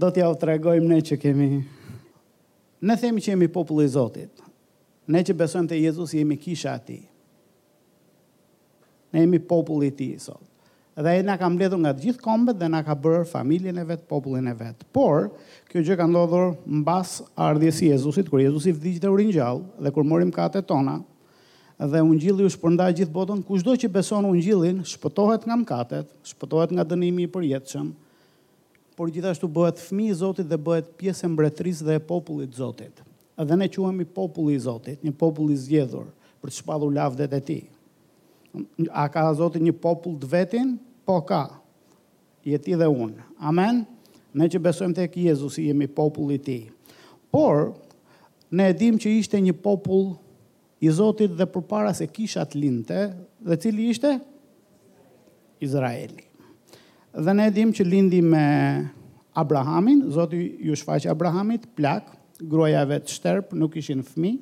Do t'jau tregojmë ne që kemi Ne themi që jemi populli i Zotit. Ne që besojmë te Jezusi jemi kisha e tij. Ne jemi populli i tij sot. Dhe ai na ka mbledhur nga të gjithë kombet dhe na ka bërë familjen e vet, popullin e vet. Por, kjo gjë ka ndodhur mbas ardhjes së Jezusit, kur Jezusi vdiq e u ringjall dhe kur mori mëkatet tona, dhe ungjilli u shpërnda në gjithë botën, kushdo që beson ungjillin shpëtohet nga mëkatet, shpëtohet nga dënimi i përjetshëm, por gjithashtu bëhet fëmijë i Zotit dhe bëhet pjesë e mbretërisë dhe e popullit të Zotit. Dhe ne quhemi populli i Zotit, një popull i zgjedhur për të shpallur lavdet e tij. A ka Zoti një popull të vetin? Po ka. Je ti dhe unë. Amen. Ne që besojmë tek Jezusi jemi populli i tij. Por ne e dimë që ishte një popull I Zotit dhe përpara se kisha të lindte, dhe cili ishte? Izraeli. Dhe ne e dimë që lindi me Abrahamin, Zoti ju shfaq Abrahamit, plak, gruaja e vet shterp, nuk kishin fmi,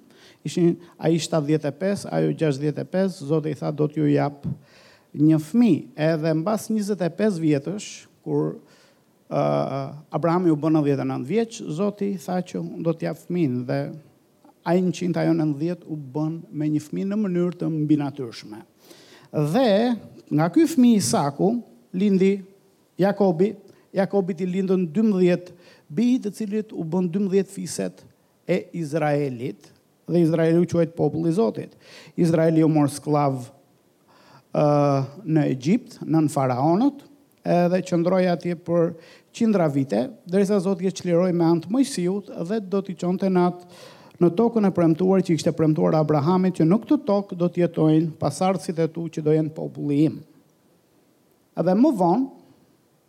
ishin ai 75, ajo 65, Zoti i tha do t'ju jap një fmi, edhe mbas 25 vjetësh, kur uh, Abrahami u bë 99 vjeç, Zoti tha që do t'jap fmin dhe Ai njëqind, ajo nëntëdhjetë u bënë me një fëmijë në mënyrë të mbinatyrshme. Dhe nga ky fëmijë Isaku lindi Jakobi, Jakobit i lindën dymbëdhjetë bij të cilët u bënë dymbëdhjetë fiset e Izraelit dhe Izraeli u quajt populli i Zotit. Izraeli u mor skllav ë në Egjipt nën faraonët, Edhe qëndroi atje për qindra vite, derisa Zoti e çliroi me anë të Moisiut dhe do t'i çonte në atë në tokën e premtuar që i kishte premtuar Abrahamit që në këtë tokë do të jetojnë pasardhësit e tu që do jenë populli im. Edhe më vonë,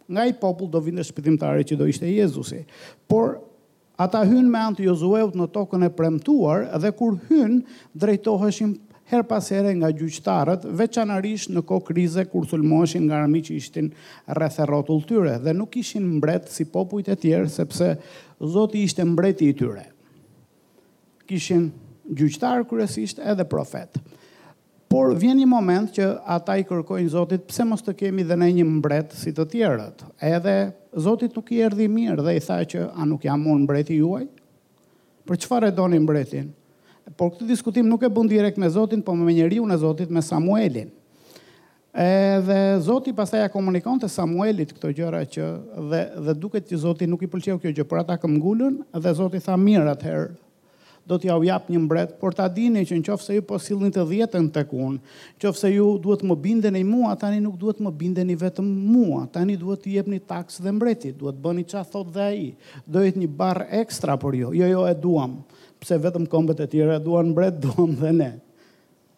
nga ai popull do vinte shpëtimtari që do ishte Jezusi. Por Ata hynë me anë të Jozueut në Tokën e Premtuar dhe kur hynë, drejtoheshin herë pas here nga gjyqtarët, veçanërisht në kohë krize kur sulmoheshin nga armiq që ishin rreth e rrotull tyre dhe nuk kishin mbret si popujt e tjerë sepse Zoti ishte mbreti i tyre. Kishin gjyqtarë kryesisht edhe profetë. Por vjen një moment që ata i kërkojnë Zotit pse mos të kemi dhe ne një mbret si të tjerët. Edhe Zotit nuk i erdhi mirë dhe i tha që a nuk jam unë mbreti juaj? Për çfarë e doni mbretin? Por këtë diskutim nuk e bënë direkt me Zotin, por me njeriun e Zotit, me Samuelin. Edhe Zoti pastaj ja komunikonte Samuelit këto gjëra që dhe dhe duket që Zotit nuk i pëlqeu kjo gjë, por ata këmbgulën dhe Zoti tha mirë atëherë do t'jua jap një mbret, por ta dini që nëqoftëse ju po sillni të dhjetën tek unë, nëqoftëse ju duhet të më bindeni mua, tani nuk duhet të më bindeni vetëm mua, tani duhet të jepni taksë dhe mbretit, duhet të bëni ça thotë dhe ai, do jetë një barrë ekstra për ju. Jo, jo, e duam, pse vetëm kombet e tjera duan mbret, duam dhe ne.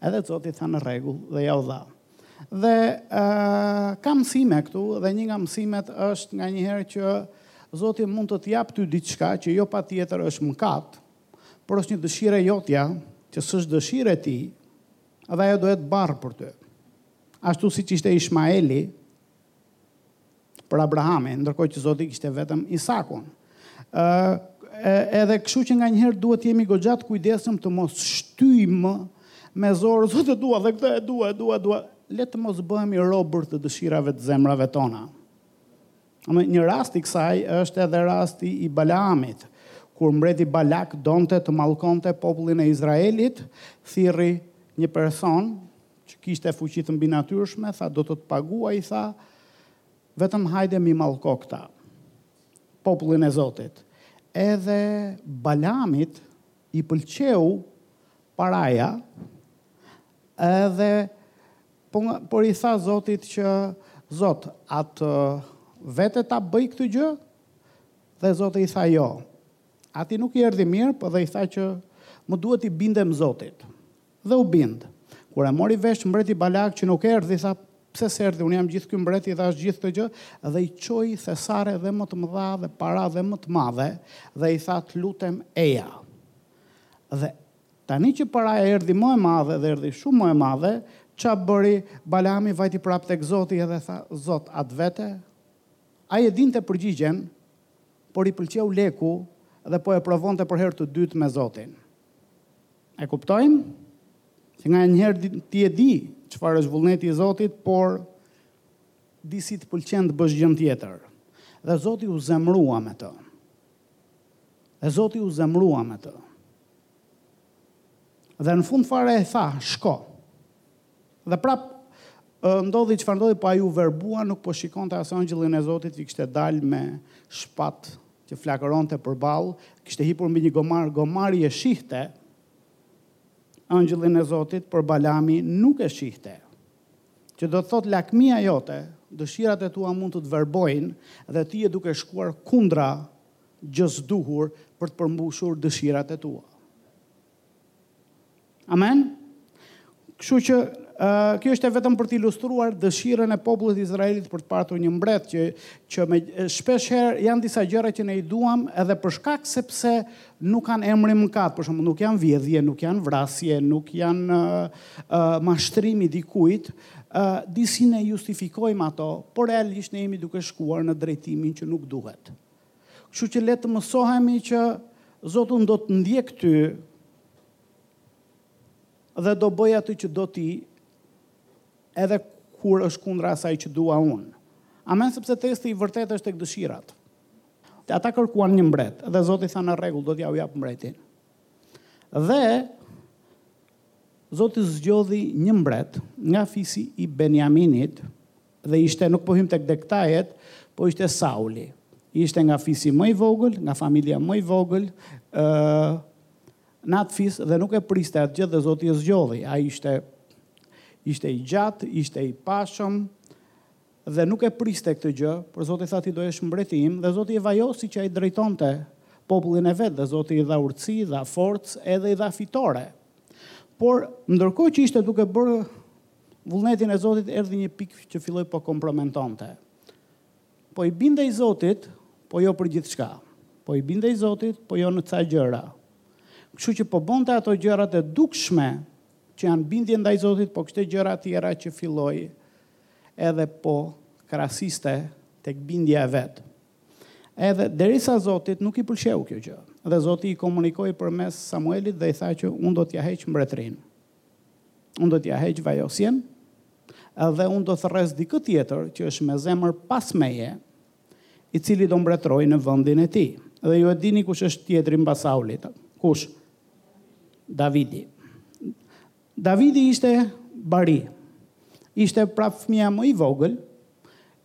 Edhe Zoti tha në rregull dhe jua dha. Dhe ka mësime këtu dhe një nga mësimet është nganjëherë që Zoti mund të të japë ty diçka që jo patjetër është mëkat, por është një dëshirë e jotja që s'është dëshira e tij, dhe ajo do të jetë barrë për ty. Ashtu siç ishte Ishmaeli, për Abrahamin, ndërkohë që Zoti kishte vetëm Isakun. Ë edhe kështu që nganjëherë duhet të jemi goxha të kujdesshëm të mos shtyjmë me zor, Zot, e dua dhe këtë e dua, e dua, e dua. Le të mos bëhemi robër të dëshirave të zemrave tona. Një rast i kësaj është edhe rasti i Balaamit, kur mbreti Balak donte të mallkonte popullin e Izraelit, thirri një person që kishte fuqi të mbinatyrshme, tha do të të paguaj, tha, vetëm hajde m'i mallko këta, popullin e Zotit. Edhe Balamit i pëlqeu paraja, edhe, po por i tha Zotit që, Zot, a të vete ta bëj këtë gjë? Dhe Zoti i tha jo. Atij nuk i erdhi mirë, po dhe i tha që më duhet t'i bindem Zotit. Dhe u bind. Kur e mori vesh mbreti Balak që nuk erdhi, tha, Pse s'erdhi, unë jam gjithë ky mbret, i dhashë gjithë këtë gjë, dhe i çoi thesare dhe më të mëdha dhe para dhe më të madhe, dhe i tha, Të lutem, eja. Dhe tani që paraja erdhi më e madhe dhe erdhi shumë më e madhe, ça bëri Balami, vajti prapë tek Zoti edhe tha, Zot, a të vete? Ai e dinte përgjigjen, por i pëlqeu leku dhe po e provonte për herë të dytë me Zotin. E kuptojmë që nganjëherë ti e di çfarë është vullneti i Zotit, por disi të pëlqen të bësh gjënë tjetër. Dhe Zoti u zemrua me të. Dhe Zoti u zemrua me të. Dhe në fund fare i tha, shko. Dhe prap ndodhi çfarë ndodhi, po ai u verbua, nuk po shikonte as engjëllin e Zotit që kishte dalë me shpat që flakëronte përballë, kishte hipur mbi një gomar, gomari e shihte engjëllin e Zotit, por Balami nuk e shihte. Që do të thotë lakmia jote, dëshirat e tua mund të të verbojnë dhe ti je duke shkuar kundra gjësë së duhur për të përmbushur dëshirat e tua. Amen? Kështu që kjo është vetëm për të ilustruar dëshirën e popullit izraelit për të patur një mbret që që me shpesh herë janë disa gjëra që ne i duam edhe për shkak sepse nuk kanë emrin mëkat, për shembull nuk janë vjedhje, nuk janë vrasje, nuk janë uh, mashtrim i dikujt, uh, disi ne justifikojmë ato, por realisht ne jemi duke shkuar në drejtimin që nuk duhet. Kështu që le të mësohemi që Zot unë do të ndjek ty dhe do bëj atë që do ti edhe kur është kundra asaj që dua unë. Amen, sepse testi i vërtet është tek dëshirat. Dhe ata kërkuan një mbret, dhe Zoti tha në rregull, do t'jua jap mbretin. Dhe Zoti zgjodhi një mbret nga fisi i Benjaminit, Dhe ishte, nuk po hyjmë tek detajet, po ishte Sauli. Ishte nga fisi më i vogël, nga familja më e vogël, ë në atë fis dhe nuk e priste atë gjë dhe Zoti e zgjodhi. Ai ishte ishte i gjatë, ishte i pashëm dhe nuk e priste këtë gjë, por Zoti tha ti do jesh mbreti im dhe Zoti e vajosi që ai drejtonte popullin e vet dhe Zoti i dha urtësi, dha forcë, edhe i dha fitore. Por ndërkohë që ishte duke bërë vullnetin e Zotit erdhi një pikë që filloi po kompromentonte. Po i bindej Zotit, po jo për gjithçka. Po i bindej Zotit, po jo në ca gjëra. Kështu që po bonte ato gjërat e dukshme që janë bindje ndaj Zotit, po kishte gjëra tjera që filloi edhe po krasiste tek bindja e vet. Edhe derisa Zotit nuk i pëlqeu kjo gjë. Dhe Zoti i komunikoi përmes Samuelit dhe i tha që unë do t'ja heq mbretërinë. Unë do t'ja heq vajosjen dhe unë do thërras dikë tjetër që është me zemër pas meje, i cili do mbretërojë në vendin e tij. Dhe ju e dini kush është tjetri mbas Saulit? Kush? Davidi. Davidi ishte bari. Ishte prap fëmija më i vogël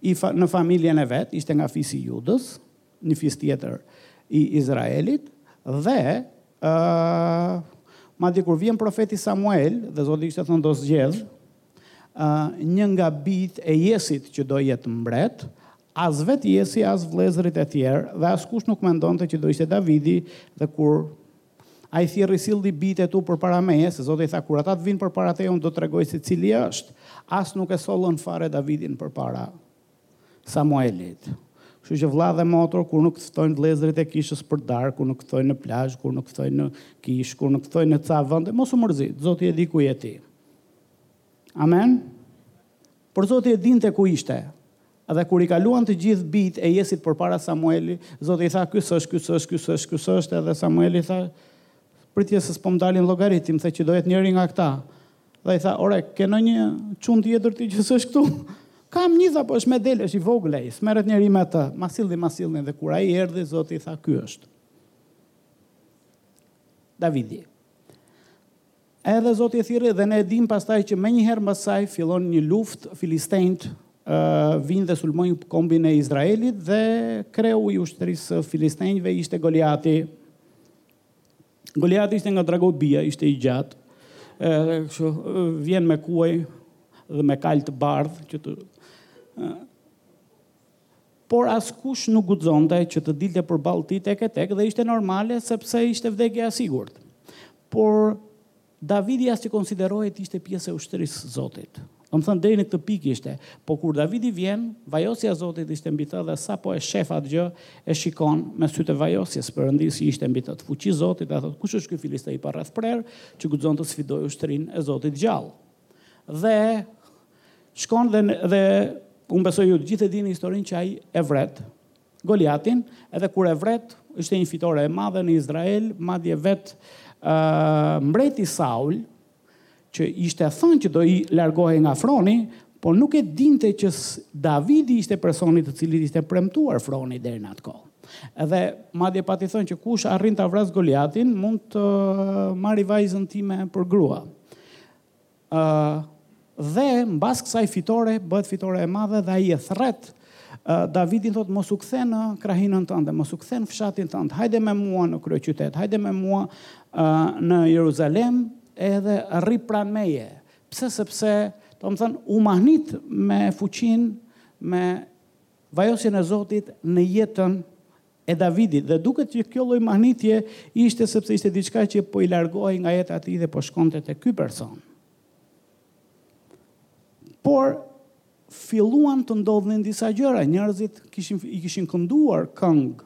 i fa, në familjen e vet, ishte nga fisi i Judës, një fis tjetër i Izraelit dhe ë uh, madje kur vjen profeti Samuel dhe Zoti i kishte thënë do zgjedh ë uh, një nga bijtë e Jesit që do jetë mbret, as vetë Jesi, as vëllezërit e tjerë dhe askush nuk mendonte që do ishte Davidi dhe kur ai thirri silli bijtë e tu përpara meje, se Zoti i tha kur ata të vijnë përpara teje unë do të tregoj se cili është. As nuk e sollën fare Davidin përpara Samuelit. Kështu që vëlla dhe motër kur nuk t'ftojnë vëllezërit e kishës për darkë, kur nuk t'ftojnë në plazh, kur nuk t'ftojnë në kishë, kur nuk t'ftojnë në ca vende, mos u mërzit, Zoti e di ku je ti. Amen. Por Zoti e dinte ku ishte. Dhe kur i kaluan të gjithë bijtë e Jesit përpara Samuelit, Zoti i tha, "Ky s'është, ky s'është, ky s'është, ky s'është." Edhe Samueli tha, "Prit se s'po më dalin llogaritë, më the që do jetë njëri nga këta." Dhe i tha, ore, ke ndonjë çun tjetër ti që s'është këtu? Kam një, tha, po është me dele, është i vogël ai, s'merret njeri me të, ma sill ti, ma sill ti, dhe kur ai erdhi, zoti i tha, ky është. Davidi. Edhe zoti e thirri dhe ne e dimë pastaj që menjëherë mbas kësaj fillon një luftë filistenjtë vijnë dhe sulmojnë kombin e Izraelit dhe kreu i ushtërisë filistenjve ishte Goliati. Goliati ishte nga Dragobia, ishte i gjatë, edhe kështu vjen me kuaj dhe me kalë të bardhë që të por askush nuk guxonte që të dilte përballë tij tek për tek dhe ishte normale sepse ishte vdekja e sigurt. Por Davidi as që konsiderohej të ishte pjesë e ushtrisë së Zotit. Domethënë deri në këtë pikë ishte, po kur Davidi vjen, vajosja e Zotit ishte mbi të dhe sapo e shef atë gjë, e shikon me sytë e vajosjes Perëndisë që ishte mbi të. Të fuqisë Zotit dhe thotë, kush është ky filistej i parrethprerë që guxon të sfidojë ushtrinë e Zotit gjallë? Dhe shkon dhe dhe unë besoj ju të gjithë e dini historinë që ai e vret Goliatin, edhe kur e vret, ishte një fitore e madhe në Izrael, madje vetë mbreti Saul, që ishte thënë që do largohej nga froni, por nuk e dinte që Davidi ishte personi të cilit ishte premtuar froni deri në atë kohë. Edhe madje pati thënë që kush arrin ta vrasë Goliatin, mund të marri vajzën time për grua. Dhe mbas kësaj fitore bëhet fitore e madhe dhe ai e thërret Davidin thotë mos u kthe në krahinën tënde, mos u kthe në fshatin tënd, hajde me mua në kryeqytet, hajde me mua në Jeruzalem edhe rri pranë meje. Pse sepse, domethënë, u mahnit me fuqinë me vajosjen e Zotit në jetën e Davidit dhe duket që kjo lloj mahnitje ishte sepse ishte diçka që po i largohej nga jeta e tij dhe po shkonte te ky person. Por filluan të ndodhnin disa gjëra, njerëzit kishin i kishin kënduar këngë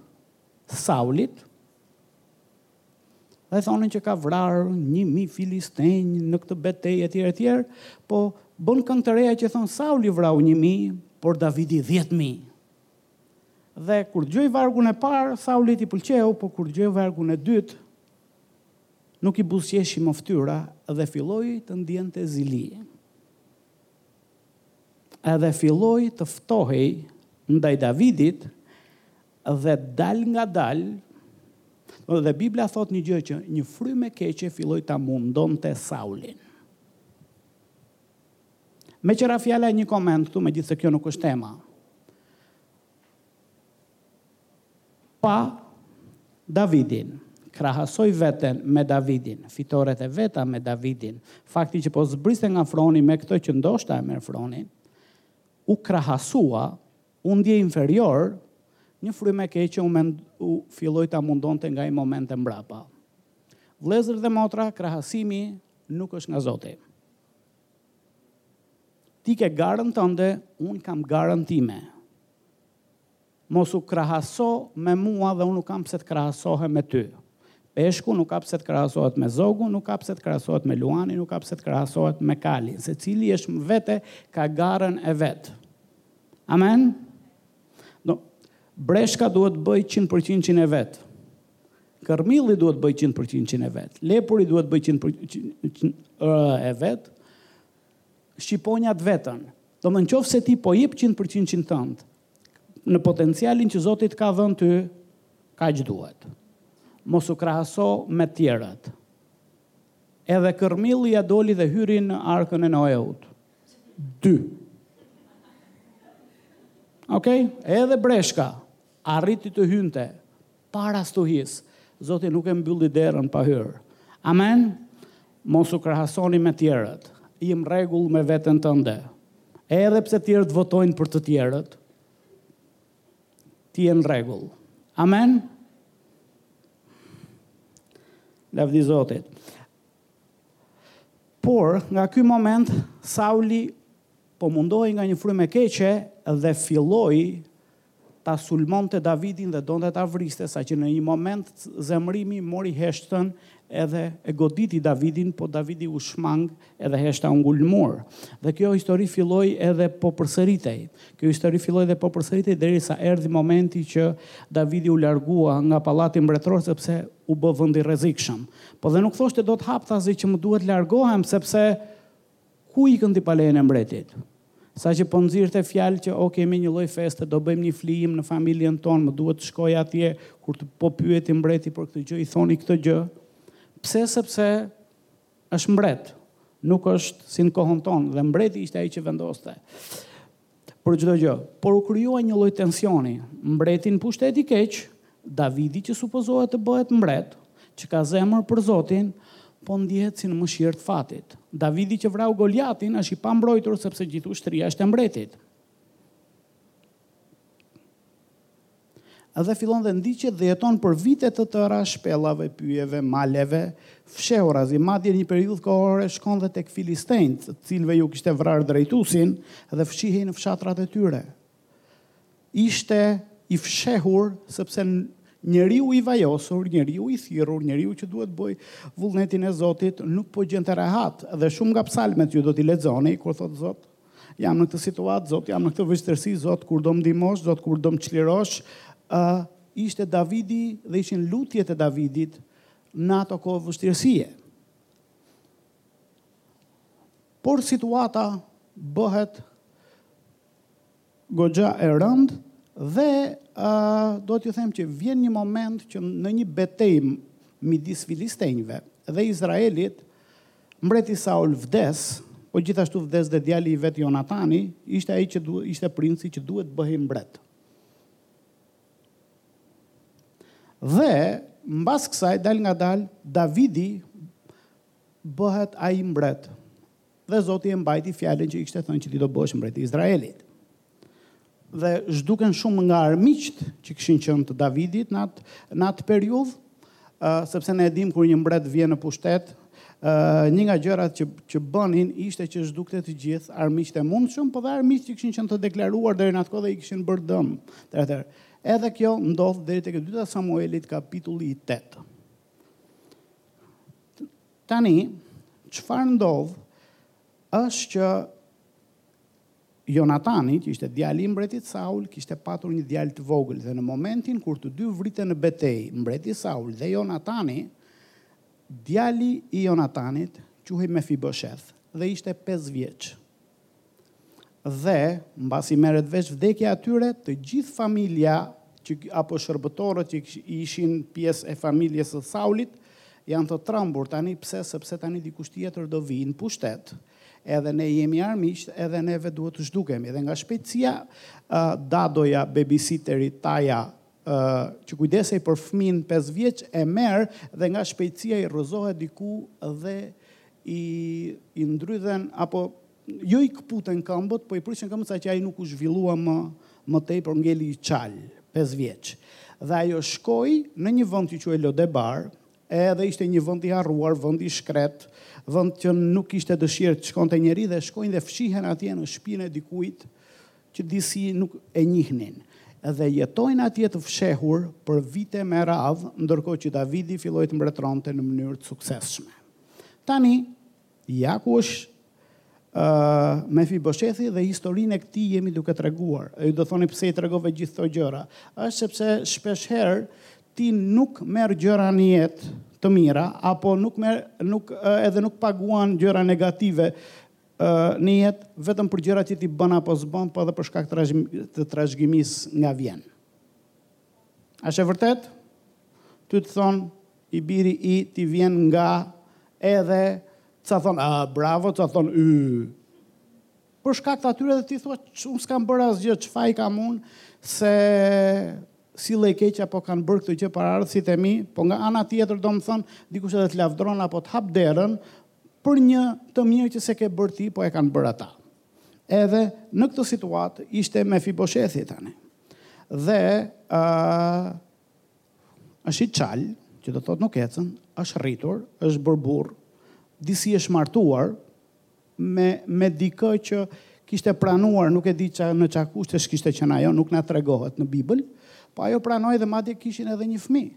Saulit. Dhe thonin që ka vrarë 1000 filistenj në këtë betejë etj etj, po bënë këngë të reja që thonë Sauli vrau 1000, por Davidi 10000. Dhe kur dëgjoi vargun e parë, Saulit i pëlqeu, por kur dëgjoi vargun e dytë, nuk i buzëqeshi më fytyra dhe filloi të ndiente zili. Edhe filloi të ftohej ndaj Davidit dhe dalëngadalë, dhe Biblia thotë një gjë që një frymë e keqe filloi ta mundonte Saulin. Meqë ra fjala një koment këtu, megjithëse kjo nuk është tema. Pa Davidin, krahasoi veten me Davidin, fitoret e veta me Davidin, fakti që po zbriste nga froni me këtë që ndoshta e merr fronin, u krahasua, u ndje inferior, një frymë e keqe u, mend, u filloi ta mundonte nga ai moment e mbrapa. Vëllezër dhe motra, krahasimi nuk është nga Zoti. Ti ke garën tënde, unë kam garën time. Mos u krahaso me mua dhe unë nuk kam pse të krahasohem me ty. Peshku nuk ka pse të krahasohet me zogun, nuk ka pse të krahasohet me luanin, nuk ka pse të krahasohet me kalin. Secili është më vete, ka garën e vet. Amen? Do, breshka duhet të bëjë qind për qindin e vet. Kërmilli duhet të bëjë qind për qindin e vet. Lepuri duhet të bëjë qind për qind e vet. Shqiponja të vetën. Domethënë qoftë se ti po jep qind për qindin tënd, në potencialin që Zoti të ka dhënë ty, kaq duhet. Mos u krahaso me tjerët. Edhe kërmilli ia doli dhe hyri në arkën e Noeut. Dy. Okej? edhe breshka arriti të hynte, Para stuhisë. Zoti nuk e mbylli derën pa hyrë. Amen! Mos u krahasoni me tjerët. Je në rregull me veten tënde. Edhe pse tjerët votojnë për të tjerët, ti je në rregull. Amen! Lavdi Zotit. Por, nga ky moment, Sauli po mundohej nga një frymë e keqe dhe filloi ta sulmonte Davidin dhe donte ta vriste, saqë në një moment zemërimi mori heshtën edhe e goditi Davidin, po Davidi u shmang edhe heshta u ngul në mur. Dhe kjo histori filloi edhe po përsëritej. Kjo histori filloi dhe po përsëritej derisa erdhi momenti që Davidi u largua nga pallati mbretëror sepse u bë vend i rrezikshëm. Po dhe nuk thoshte dot haptazi që më duhet largohem sepse Ku ikën ti pa lejen e mbretit? Saqë po nxirrte fjalë që o kemi një lloj feste, do bëjmë një flijim në familjen tonë, më duhet të shkoj atje, kur të po pyeti mbreti për këtë gjë i thoni këtë gjë, pse sepse është mbret, nuk është si në kohën tonë dhe mbreti ishte ai që vendoste. për çdo gjë, por u krijua një lloj tensioni, mbreti në pushtet i keq, Davidi që supozohet të bëhet mbret, që ka zemër për Zotin, po ndihet si në mëshirë të fatit. Davidi që vrau Goliatin është i pambrojtur sepse gjithë ushtria është e mbretit. Dhe fillon dhe ndiqet dhe jeton për vite të tëra shpellave, pyjeve, maleve, fshehurazi, madje një periudhë kohore shkon dhe tek filistenjtë, të cilëve ju kishte vrarë drejtuesin dhe fshihej në fshatrat e tyre. Ishte i fshehur sepse njeriu i vajosur, njeriu i thirrur, njeriu që duhet të bëjë vullnetin e Zotit, nuk po gjente rehat dhe shumë nga psalmet ju do t'i lexoni kur thotë Zot, Jam në këtë situatë, Zot, jam në këtë vështirësi, Zot, kur do më ndihmosh, Zot, kur do më çlirosh, uh, ishte Davidi dhe ishin lutjet e Davidit në ato kohë vështirësie. Por situata bëhet goxha e rëndë dhe do t'ju them që vjen një moment që në një betejë midis filistenjve dhe Izraelit, mbreti Saul vdes, po gjithashtu vdes dhe djali i vetë Jonatani, ishte ai që ishte princi që duhet të bëhej mbret. Dhe mbas kësaj dalëngadalë Davidi bëhet ai mbret. Dhe Zoti e mbajti fjalën që i kishte thënë që ti do bëhesh mbret i Izraelit. Dhe zhduken shumë nga armiqt që kishin qenë të Davidit në atë në atë periudhë, uh, sepse ne e dimë kur një mbret vjen në pushtet, uh, një nga gjërat që që bënin ishte që zhdukte të gjithë armiqtë e mundshëm, po dhe armiqtë që kishin qenë të deklaruar deri në atë kohë dhe i kishin bërë dëm. Atëherë, edhe kjo ndodh deri tek e dyta Samuelit kapitulli 8. Tani, çfarë ndodh është që Jonatani, që ishte djali i mbretit Saul, kishte patur një djalë të vogël dhe në momentin kur të dy vriten në betejë, mbreti Saul dhe Jonatani, djali i Jonatanit quhej Mefibosheth dhe ishte pesë vjeç. Dhe, mbasi merret vesh vdekja e tyre, të gjithë familja që apo shërbëtorët që ishin pjesë e familjes së Saulit janë të trembur tani pse sepse tani dikush tjetër do vijë në pushtet. Edhe ne jemi armiqtë, edhe neve duhet të zhdukemi. Dhe nga shpejtësia dadoja, babysiteri taja që kujdesej për fëmijën 5 vjeç e merr dhe nga shpejtësia i rrëzohet diku dhe i, i ndrydhen, apo jo i këputen këmbët, po i prishen këmbët sa që ai nuk u zhvillua më, më tej, por ngeli i çalë, 5 vjeç. Dhe ajo shkoi në një vënd që quhej Lodebar, edhe ishte një vënd i harruar, vënd i shkretë, vënd që nuk ishte dëshirë të shkonte njeri dhe shkojnë dhe fshihen atje në shpinë e dikujt, që disi nuk e njihnin, dhe jetojnë atje të fshehur për vite me radhë, ndërkohë që Davidi filloi të mbretëronte në mënyrë të suksesshme. Tani, ja kush është Mefiboshethi dhe historinë e këtij jemi duke treguar. E ju do thoni pse i tregove gjithë këto gjëra? Është sepse shpesh herë ti nuk merr gjëra në jetë të mira apo nuk merr nuk edhe nuk paguan gjëra negative në jetë vetëm për gjërat që ti bën apo s'bën, po edhe për shkak të trashëgimisë nga vjen. A është e vërtetë? Ty të thonë i biri i ti vjen nga edhe ca thonë a bravo, ca thonë y. Për shkak të atyre dhe ti thua që unë s'kam bërë asgjë, ç'faj kam unë se sillen keq apo kanë bërë këtë gjë paraardhësit e mi, po nga ana tjetër domethënë dikush edhe të lavdron apo të hap derën, për një të mirë që s'e ke bërë ti, po e kanë bërë ata. Edhe në këtë situatë ishte Mefiboshethi tani. Dhe uh, është i çalë, që do thotë nuk ecën, është rritur, është bërë burrë, disi është martuar me, me dikë që kishte pranuar, nuk e di që në ça kushtesh kishte qenë ajo, nuk na tregohet në Bibël, po ajo pranoi dhe madje kishin edhe një fmijë.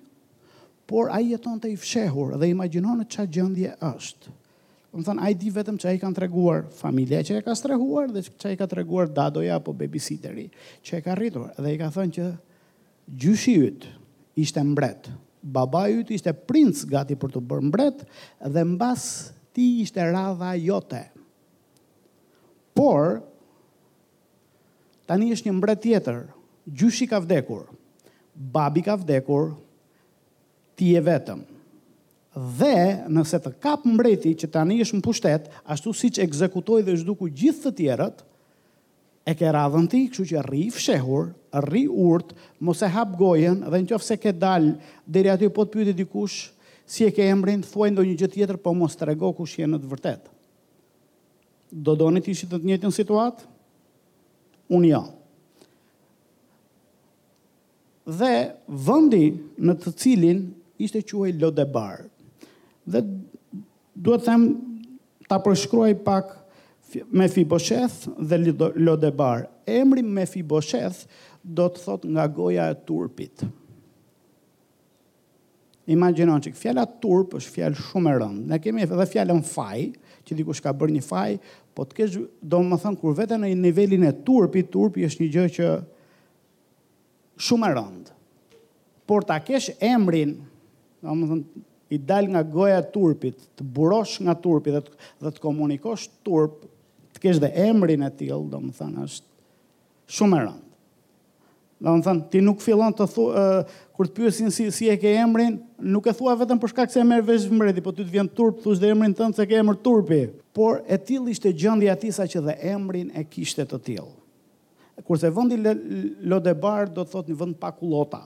Por ai jetonte i fshehur dhe imagjinoni ça gjëndje është. Domethënë, ai di vetëm ça i kanë treguar familja që e ka strehuar dhe ça i ka treguar dadoja apo babysiteri që e ka rritur. Dhe i ka thënë që gjyshi yt ishte mbret, babai yt ishte princ gati për t'u bërë mbret dhe mbas tij ishte radha jote. Por, Tani është një mbret tjetër, gjyshi ka vdekur, babi ka vdekur, ti je vetëm. Dhe, nëse të kap mbreti që tani është në pushtet, ashtu siç ekzekutoi dhe zhduku gjithë të tjerët, e ke radhën ti, kështu që rri i fshehur, rri urtë, mos e hap gojën dhe nëqoftëse ke dalë deri aty po të pyeti dikush si e ke emrin, thuaj ndonjë gjë tjetër, po mos trego kush je në të vërtetë. Do doni të ishit në të njëjtën situatë? Unë jo. Dhe vendi në të cilin ishte quhej Lodebar. Dhe duhet them ta përshkruaj pak Mefibosheth dhe Lodebar. Emri Mefibosheth do të thotë nga goja e turpit. Imagjino çik, fjala turp është fjalë shumë e rëndë. Ne kemi edhe fjalën faj, që dikush ka bërë një faj, po të kesh domethënë kur vete në nivelin e turpit, turpi është një gjë që shumë e rëndë. Por ta kesh emrin, domethënë i dal nga goja e turpit, të burosh nga turpi dhe të, dhe të komunikosh turp, të kesh dhe emrin e tillë, domethënë është Shumë e rëndë. Domethënë, ti nuk fillon të thu, e, kur të pyesin si si e ke emrin, nuk e thua vetëm për shkak se e merr vesh mbreti, po ty të vjen turp të thush dhe emrin tënd se ke emër turpi. Por e tillë ishte gjendja e tij sa që dhe emrin e kishte të tillë. Kurse vendi Lodebar do të thotë një vend pa kullota.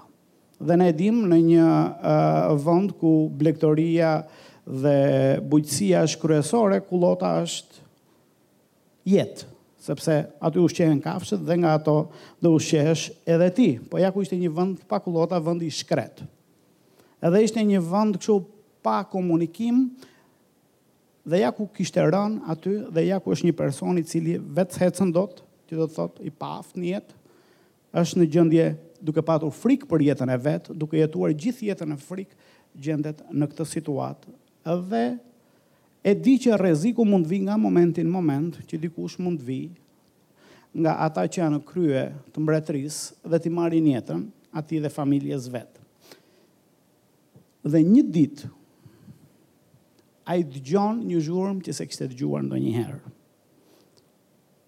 Dhe ne e dimë në një uh, vend ku blegtoria dhe bujqësia është kryesore, kullota është jetë, sepse aty ushqehen kafshët dhe nga ato do ushqehesh edhe ti. Po ja ku ishte një vend pa kullota, vend i shkretë. Edhe ishte një vend kështu pa komunikim dhe ja ku kishte rënë aty dhe ja ku është një person i cili vetë s'hecën dot, që do të thotë i paaftë në jetë, është në gjendje duke patur frikë për jetën e vet, duke jetuar gjithë jetën në frikë, gjendet në këtë situatë Dhe e di që rreziku mund të vijë nga momenti në moment, që dikush mund të vijë nga ata që janë në krye të mbretërisë dhe t'i marrin jetën atij dhe familjes vet. Dhe një ditë ai dëgjon një zhurmë që s'e kishte dëgjuar ndonjëherë.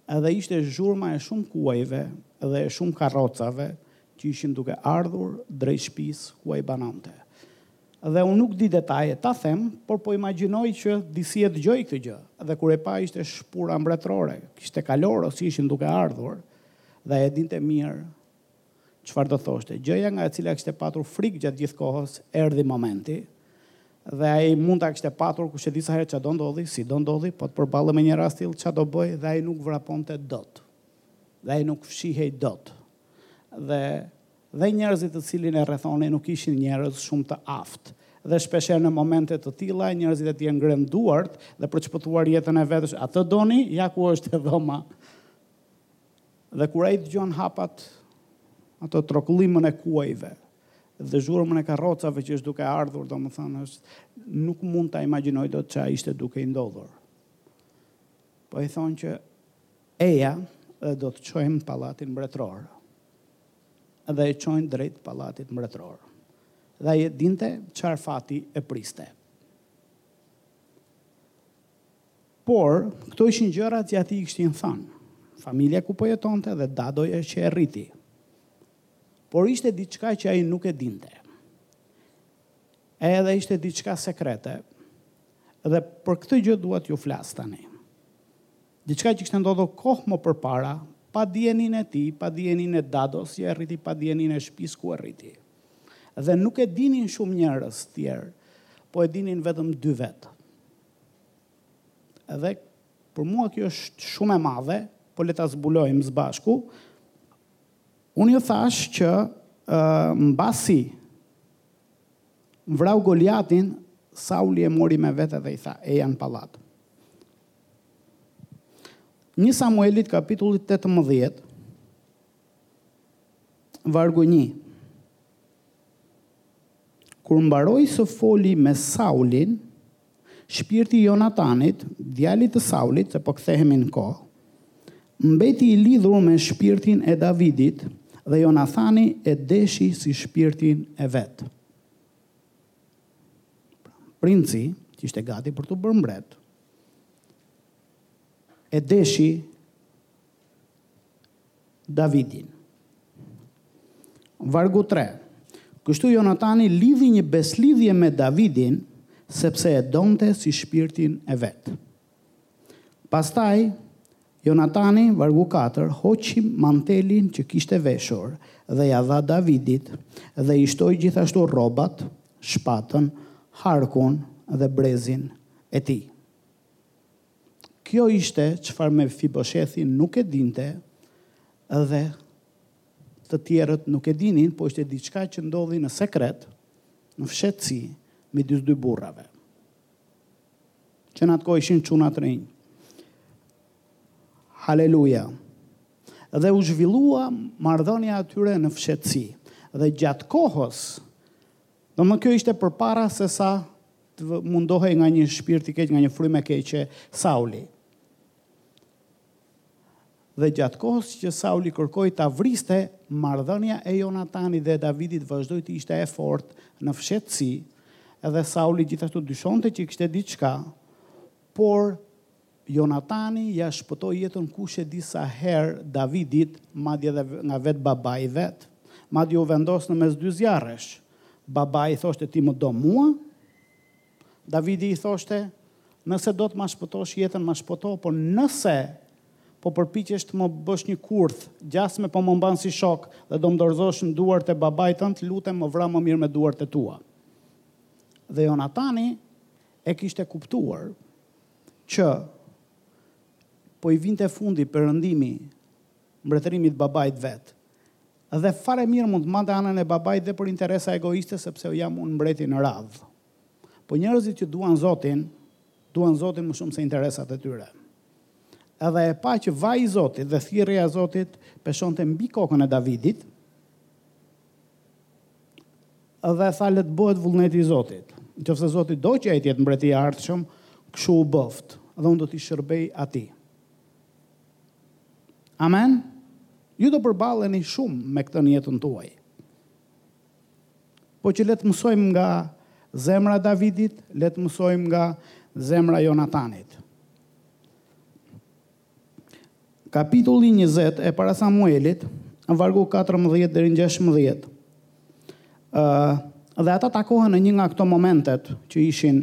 Edhe ishte zhurma e shumë kuajve dhe e shumë karrocave që ishin duke ardhur drejt shpisë ku ai banonte. Dhe unë nuk di detaje ta them, por po imagjinoj që disi e dëgjoi këtë gjë dhe kur e pa ishte shpura mbretërore, kishte kalorës që ishin duke ardhur dhe e dinte mirë çfarë do thoshte. Gjëja nga e cila kishte patur frikë gjatë gjithë kohës, erdhi momenti dhe ai mund ta kishte patur kush e di sa herë çfarë do ndodhi, si do ndodhi, po të përballej me një rast të tillë çfarë do bëjë dhe ai nuk vraponte dot. Dhe ai nuk fshihej dot. Dhe dhe njerëzit të cilin e rrethonin nuk ishin njerëz shumë të aftë dhe shpeshherë në momente të tilla njerëzit e tjerë ngrenë duart dhe për të shpëtuar jetën e vet, "atë doni ja ku është te dhoma" Dhe kur ai dëgjon hapat, atë trokullimën e kuajve dhe zhurmën e karrocave që është duke ardhur, domethënë është nuk mund ta imagjinoj dot ç'a ishte duke i ndodhur. Po i thonë që eja dhe do të çojmë në pallatin mbretëror. Dhe e çojnë drejt pallatit mbretëror. Dhe ai e dinte çfarë fati e priste. Por, këto ishin gjërat që atij i kishin thënë familja ku po jetonte dhe dadoja që e rriti. Por ishte diçka që ai nuk e dinte. Edhe ishte diçka sekrete. Dhe për këtë gjë dua t'ju flas tani. Diçka që kishte ndodhur kohë më përpara, pa dijenin e tij, pa dijenin e dados që e rriti, pa dijenin e shtëpisë ku e rriti. Dhe nuk e dinin shumë njerëz tjerë, po e dinin vetëm dy vetë. Edhe për mua kjo është shumë e madhe, po le ta zbulojmë së bashku. Unë ju thashë që uh, mbasi vrau Goliatin, Sauli e mori me vete dhe i tha, eja në pallat. Një Samuelit kapitulli 18, vargu 1. Kur mbaroi së foluri me Saulin, shpirti i Jonatanit, djalit të Saulit, se po kthehemi në kohë, mbeti i lidhur me shpirtin e Davidit dhe Jonatani e deshi si shpirtin e vet. Pra, princi, që ishte gati për t'u bërë mbret, e deshi Davidin. Vargu 3. Kështu Jonatani lidhi një besëlidhje me Davidin, sepse e donte si shpirtin e vet. Pastaj Jonatani, vargu 4, hoqi mantelin që kishte veshur dhe ia dha Davidit dhe i shtoi gjithashtu rrobat, shpatën, harkun dhe brezin e tij. Kjo ishte çfarë Mefiboshethi nuk e dinte dhe të tjerët nuk e dinin, po ishte diçka që ndodhi në sekret, në fshehtësi, midis dy burrave. Që në atë kohë ishin çuna të rinj. Haleluja. Dhe u zhvillua marrëdhënia e tyre në fshehtësi. Dhe gjatë kohës Domthon kjo ishte përpara sesa të mundohej nga një shpirt i keq, nga një frymë e keqe Sauli. Dhe gjatë kohës që Sauli kërkoi ta vriste, marrëdhënia e Jonatanit dhe Davidit vazhdoi të ishte e fortë në fshehtësi, edhe Sauli gjithashtu dyshonte që kishte diçka, por Jonatani ja shpëtoi jetën kush e di sa herë Davidit, madje edhe nga vetë babai i vet. Madje u vendos në mes dy zjarresh. Babai i thoshte ti më do mua? Davidi i thoshte, nëse do të ma shpëtosh jetën ma shpëto, por nëse po përpiqesh të më bësh një kurth, gjasme po më mban si shok dhe do më dorëzosh në duart e babait tënd, lutem më vra më mirë me duart e tua. Dhe Jonatani e kishte kuptuar. që po i vinte fundi perëndimi mbretërimit babait vet dhe fare mirë mund të mbante anën e babait dhe për interesa egoiste sepse po jam unë mbreti në radhë. Po njerëzit që duan Zotin, duan Zotin më shumë se interesat e tyre. Edhe e pa që vaji i Zotit dhe thirrja e Zotit peshonte mbi kokën e Davidit, Dhe tha le të bëhet vullneti i Zotit. Nëse Zoti do që ai të jetë mbreti i ardhshëm, kështu u bëft, dhe unë do t'i shërbej atij. Amen. Ju do përballeni shumë me këtë në jetën tuaj. Po që le të mësojmë nga zemra e Davidit, le të mësojmë nga zemra e Jonatanit. Kapitulli njëzet e para Samuelit, vargu katërmbëdhjetë deri në gjashtëmbëdhjetë. ë Dhe ata takohen në një nga këto momentet që ishin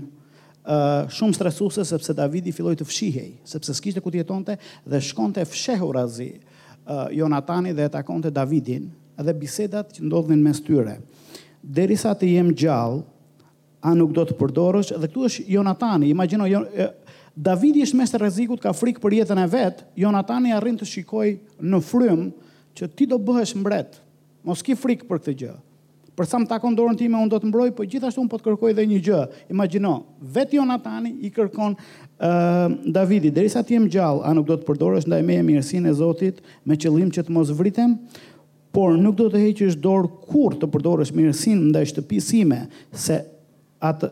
ë shumë stresuese sepse Davidi filloi të fshihej, sepse s'kishte ku të jetonte dhe shkonte fshehurazi ë Jonatani dhe e takonte Davidin dhe bisedat që ndodhin mes tyre. Derisa të jem gjallë, A nuk do të përdorësh? Dhe këtu është Jonatani, imagjino, jo, Davidi është mes rrezikut, ka frikë për jetën e vet, Jonatani arrin të shikojë në frymë që ti do bëhesh mbret. Mos ki frikë për këtë gjë. Për sa më takon dorën time, unë do të mbroj, po gjithashtu unë po të kërkoj dhe një gjë. Imagjino, vetë Jonatani i kërkon uh, Davidit, derisa të jem gjallë, a nuk do të përdorësh ndaj meje mirësinë e Zotit me qëllim që të mos vritem? Por nuk do të heqësh dorë kurrë të përdorësh mirësinë ndaj shtëpisë sime, se atë,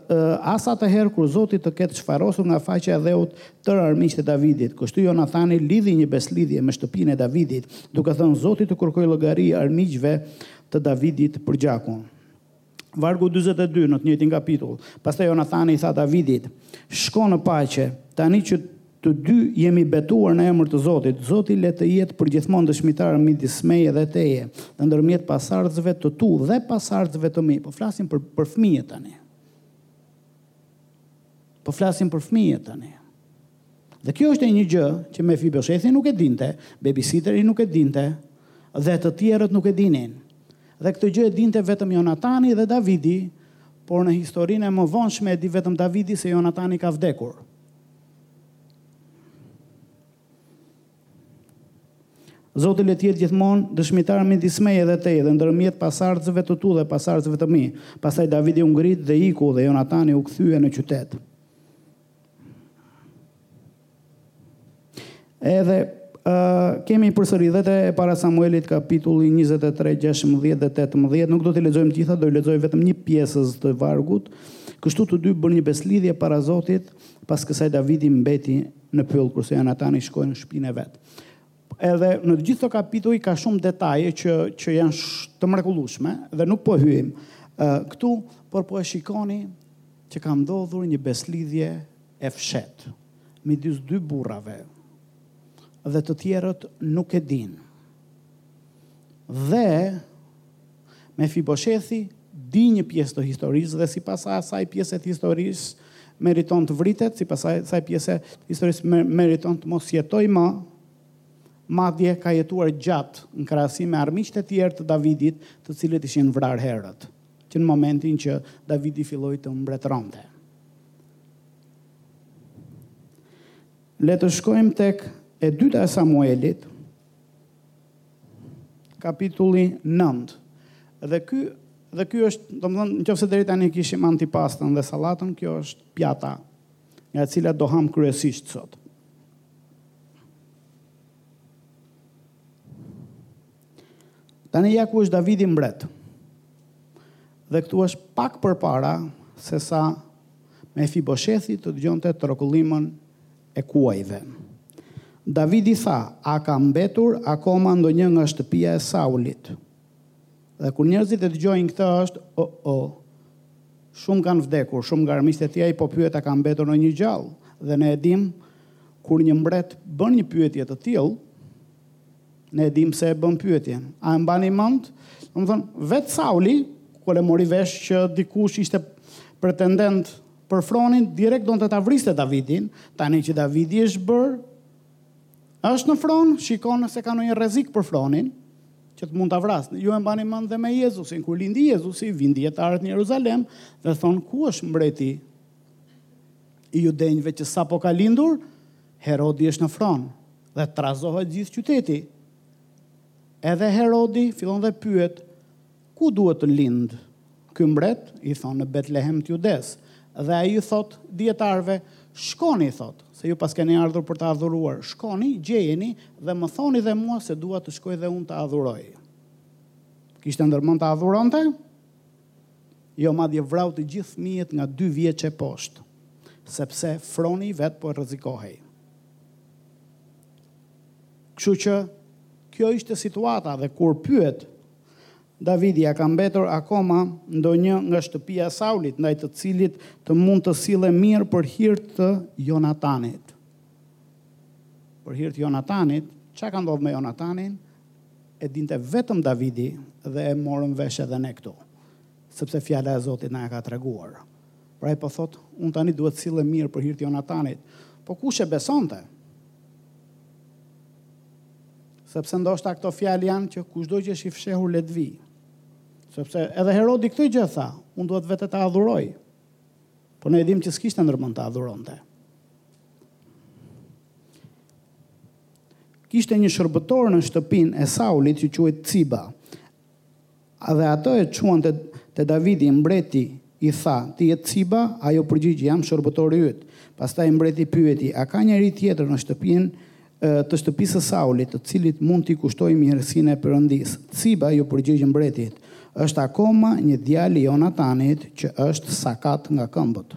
as atëherë kur Zoti të ketë shfarosur nga faqja e dheut tërë armiqtë e Davidit. Kështu Jonatani lidhi një besëlidhje me shtëpinë e Davidit, duke thënë, Zoti t'u kërkojë llogari armiqve të Davidit për gjakun. Vargu 42 në të njëjtin kapitull. Pastaj Jonatani i tha Davidit, Shko në paqe, tani që të dy jemi betuar në emër të Zotit, Zoti le të jetë përgjithmonë dëshmitar midis meje dhe teje, dhe ndërmjet pasardhësve të tu dhe pasardhësve të mi. Po flasim për, për fëmijët tani. Po flasim për fëmijët tani. Dhe kjo është një gjë që Mefiboshethi nuk e dinte, babysitteri nuk e dinte dhe të tjerët nuk e dinin. Dhe këtë gjë e dinte vetëm Jonatani dhe Davidi, por në historinë e mëvonshme e di vetëm Davidi se Jonatani ka vdekur. Zoti le të jetë gjithmonë dëshmitar midis meje dhe teje dhe ndërmjet pasardhësve të tu dhe pasardhësve të mi. Pastaj Davidi u ngrit dhe iku dhe Jonatani u kthye në qytet. Edhe uh, kemi përsëri dhe te e para Samuelit kapitulli 23, 16 dhe 18, nuk do t'i lexojmë gjitha, do i lexoj vetëm një pjesës të vargut. Kështu të dy bërë një besëlidhje para Zotit, pas kësaj Davidi mbeti në pyll, kurse Jonatani shkoi në shpinë e vet. Edhe në të gjithë këto kapituj ka shumë detaje që që janë të mrekullueshme dhe nuk po hyjmë uh, këtu, por po e shikoni që ka ndodhur një besëlidhje e fshehtë midis dy burrave dhe të tjerët nuk e dinë. Dhe Mefiboshethi di një pjesë të historisë dhe sipas asaj pjese të historisë meriton të vritet, sipas asaj pjese të historisë meriton të mos jetojë më. Madje ka jetuar gjatë në krahasim me armiqtë e tjerë të Davidit, të cilët ishin vrarë herët, që në momentin që Davidi filloi të mbretëronte. Le të shkojmë tek e dyta e Samuelit, Kapitulli nëntë. Dhe ky dhe ky është, domethënë, nëse deri tani kishim antipastën dhe sallatën, kjo është pjata nga e cila do hamë kryesisht sot. Tani ja ku është Davidi mbret. Dhe këtu është pak përpara sesa Mefiboshethi të dëgjonte trokullimën e kuajve. Davidi tha, A ka mbetur akoma ndonjë nga shtëpia e Saulit? Dhe kur njerëzit e dëgjojnë këtë, është, O-o! Shumë kanë vdekur, shumë nga armiqtë e tij, ai po pyet a ka mbetur ndonjë gjallë. Dhe ne e dimë, kur një mbret bën një pyetje të tillë, ne e dimë pse e bën pyetjen. A e mbani mend? Domethënë, vetë Sauli, kur e mori vesh që dikush ishte pretendent Për fronin direkt donte ta vriste Davidin, tani që Davidi është bërë është në fron, shikon nëse ka ndonjë rrezik për fronin që të mund ta vrasë. Ju e mbani mend dhe me Jezusin, kur lindi Jezusi, vin dijetarët në Jeruzalem dhe thonë ku është mbreti i judenjve që sapo ka lindur? Herodi është në fron dhe trazohet gjithë qyteti. Edhe Herodi fillon dhe pyet, Ku duhet të lindë ky mbret, i thonë, në Betlehem të Judesë. Dhe ai i thotë dijetarëve, Shkoni, thotë, se ju paskeni ardhur për ta adhuruar, shkoni, gjejeni dhe më thoni dhe mua se dua të shkoj dhe unë ta adhuroj. Kishte ndërmend ta adhuronte? Jo, madje vrau të gjithë fëmijët nga dy vjeç e poshtë, sepse froni i vet po rrezikohej. Kështu që kjo ishte situata dhe kur pyet Davidi a ka mbetur akoma ndonjë nga shtëpia e Saulit, ndaj të cilit të mund të sillem mirë për hir të Jonatanit? Për hir të Jonatanit, ça ka ndodhur me Jonatanin, e dinte vetëm Davidi dhe e morëm vesh edhe ne këtu, sepse fjala e Zotit na e ka treguar. Pra ai po thotë, unë tani duhet të sillem mirë për hir të Jonatanit. Po kush e besonte? Sepse ndoshta këto fjalë janë që kushdo që është i fshehur le të vijë. Sepse edhe Herodi këtë gjë tha, unë do vete ta adhuroj. Po ne e dimë që s'kishte ndërmend ta adhuronte. Kishte një shërbëtor në shtëpinë e Saulit që quhej Ciba. Dhe atë e çuan te te Davidi, mbreti i tha, Ti je Ciba? Ai u përgjigj, Jam shërbëtori yt. Pastaj mbreti pyeti, A ka njeri tjetër në shtëpinë të shtëpisë së Saulit, të cilit mund t'i kushtoj mirësinë e Perëndisë? Ciba iu përgjigj mbretit, Është akoma një djalë i Jonatanit që është sakat nga këmbët.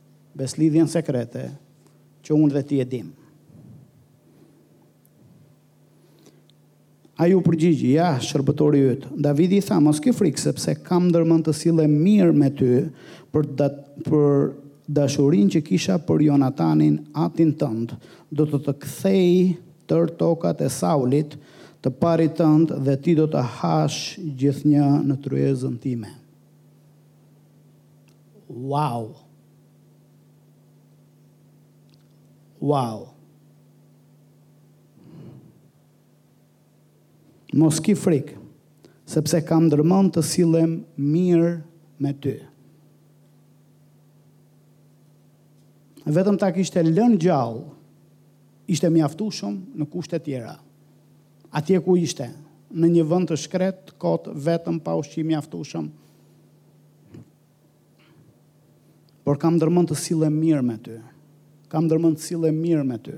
Besëlidhjen sekrete që unë dhe ti e dimë. Ai u përgjigj, ja, shërbëtori yt. Davidi i tha, mos ki frikë, sepse kam ndërmend të sillem mirë me ty për, da, për dashurinë që kisha për Jonatanin atin tënd. Do të të kthej tërë tokat e Saulit të parit tënd dhe ti do të hash gjithnjë në tryezën time. Wow. Wow. Mos ki frikë, sepse kam ndërmend të sillem mirë me ty. Vetëm ta kishte lënë gjallë, ishte mjaftueshëm në kushte tjera. Atje ku ishte, në një vend të shkretë, kot, vetëm pa ushqim mjaftueshëm, Por kam ndërmend të sillem mirë me ty. Kam ndërmend të sillem mirë me ty.